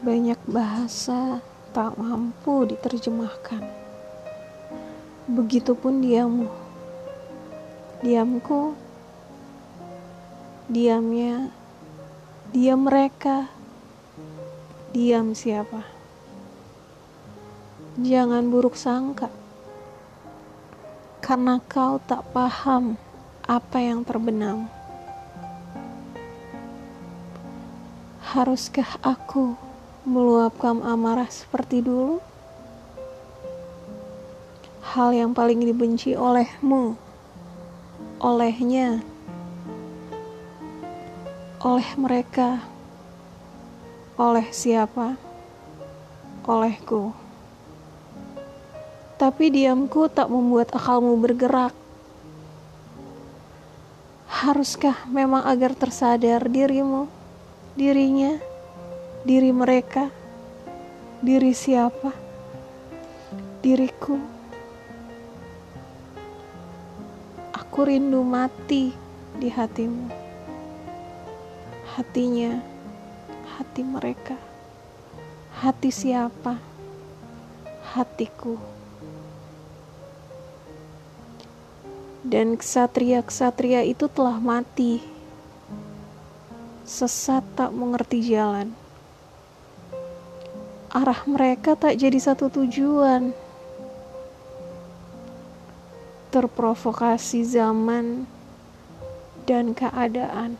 Banyak bahasa tak mampu diterjemahkan. Begitupun diammu. Diamku, diamnya, diam mereka, diam siapa. Jangan buruk sangka, karena kau tak paham apa yang terbenam. Haruskah aku meluapkan amarah seperti dulu? Hal yang paling dibenci olehmu, olehnya, oleh mereka, oleh siapa? Olehku. Tapi diamku tak membuat akalmu bergerak. Haruskah memang agar tersadar dirimu? dirinya, diri mereka, diri siapa, diriku. Aku rindu mati di hatimu, hatinya, hati mereka, hati siapa, hatiku. Dan ksatria-ksatria itu telah mati sesat tak mengerti jalan. Arah mereka tak jadi satu tujuan. Terprovokasi zaman dan keadaan.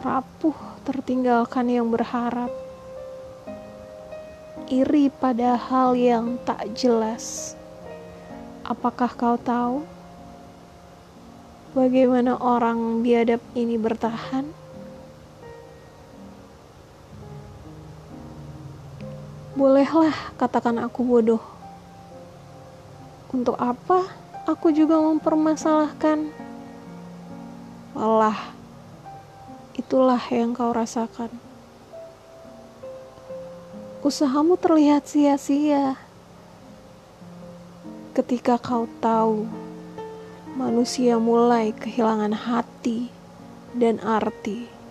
Rapuh tertinggalkan yang berharap. Iri pada hal yang tak jelas. Apakah kau tahu? Bagaimana orang biadab ini bertahan? Bolehlah katakan aku bodoh. Untuk apa aku juga mempermasalahkan? Allah, itulah yang kau rasakan. Usahamu terlihat sia-sia ketika kau tahu manusia mulai kehilangan hati dan arti.